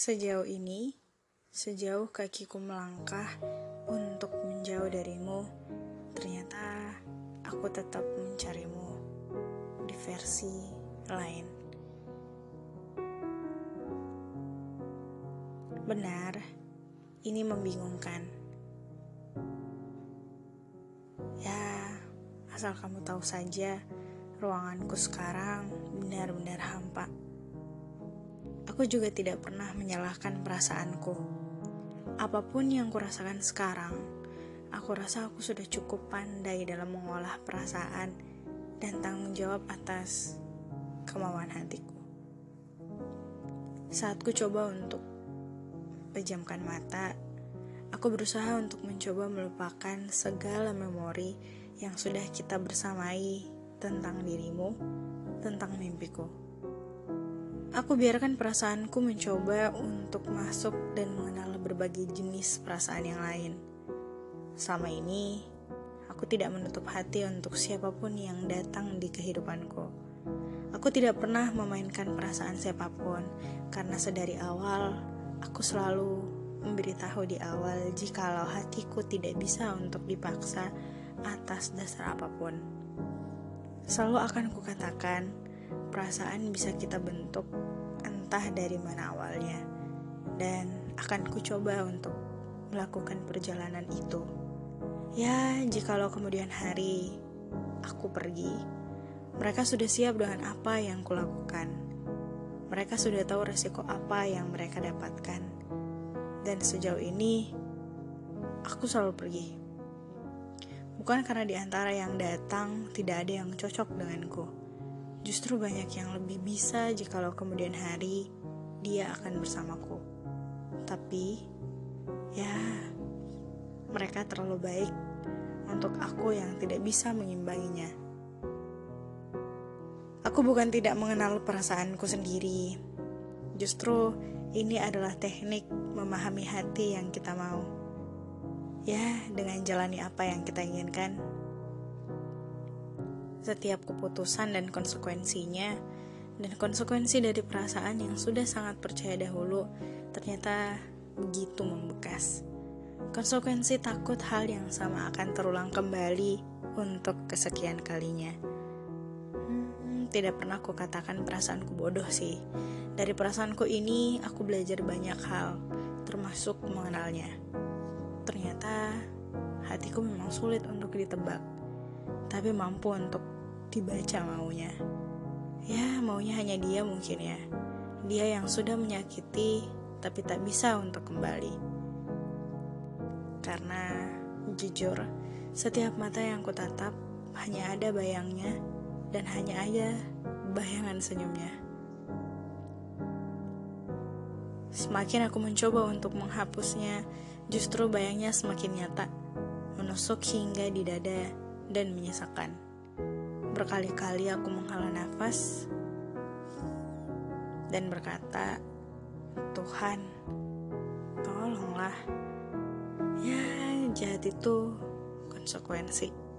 Sejauh ini, sejauh kakiku melangkah untuk menjauh darimu, ternyata aku tetap mencarimu di versi lain. Benar, ini membingungkan. Ya, asal kamu tahu saja, ruanganku sekarang benar-benar hampa. Aku juga tidak pernah menyalahkan perasaanku. Apa pun yang kurasakan sekarang, aku rasa aku sudah cukup pandai dalam mengolah perasaan dan tanggung jawab atas kemauan hatiku. Saat ku coba untuk pejamkan mata, aku berusaha untuk mencoba melupakan segala memori yang sudah kita bersamai tentang dirimu, tentang mimpiku. Aku biarkan perasaanku mencoba untuk masuk dan mengenal berbagai jenis perasaan yang lain. Selama ini, aku tidak menutup hati untuk siapa pun yang datang di kehidupanku. Aku tidak pernah memainkan perasaan siapa pun, karena sedari awal aku selalu memberitahu di awal jikalau hatiku tidak bisa untuk dipaksa atas dasar apa pun. Selalu akan kukatakan, perasaan bisa kita bentuk entah dari mana awalnya dan akan ku coba untuk melakukan perjalanan itu. Ya, jikalau kemudian hari aku pergi, mereka sudah siap dengan apa yang kulakukan. Mereka sudah tahu resiko apa yang mereka dapatkan. Dan sejauh ini, aku selalu pergi. Bukan karena di antara yang datang tidak ada yang cocok denganku Justru banyak yang lebih bisa jikalau kemudian hari dia akan bersamaku. Tapi, ya, mereka terlalu baik untuk aku yang tidak bisa mengimbanginya. Aku bukan tidak mengenal perasaanku sendiri. Justru ini adalah teknik memahami hati yang kita mau. Ya, dengan jalani apa yang kita inginkan, setiap keputusan dan konsekuensinya, dan konsekuensi dari perasaan yang sudah sangat percaya dahulu ternyata begitu membekas. Konsekuensi takut hal yang sama akan terulang kembali untuk kesekian kalinya. Hmm, tidak pernah aku katakan perasaanku bodoh sih. Dari perasaanku ini aku belajar banyak hal, termasuk mengenalnya. Ternyata hatiku memang sulit untuk ditebak tapi mampu untuk dibaca maunya. Ya, maunya hanya dia mungkin ya. Dia yang sudah menyakiti tapi tak bisa untuk kembali. Karena jujur, setiap mata yang kutatap hanya ada bayangnya dan hanya aja bayangan senyumnya. Semakin aku mencoba untuk menghapusnya, justru bayangnya semakin nyata, menusuk hingga di dada dan menyisakan. Berkali-kali aku menghela nafas dan berkata, Tuhan, tolonglah. Ya, jahat itu konsekuensi.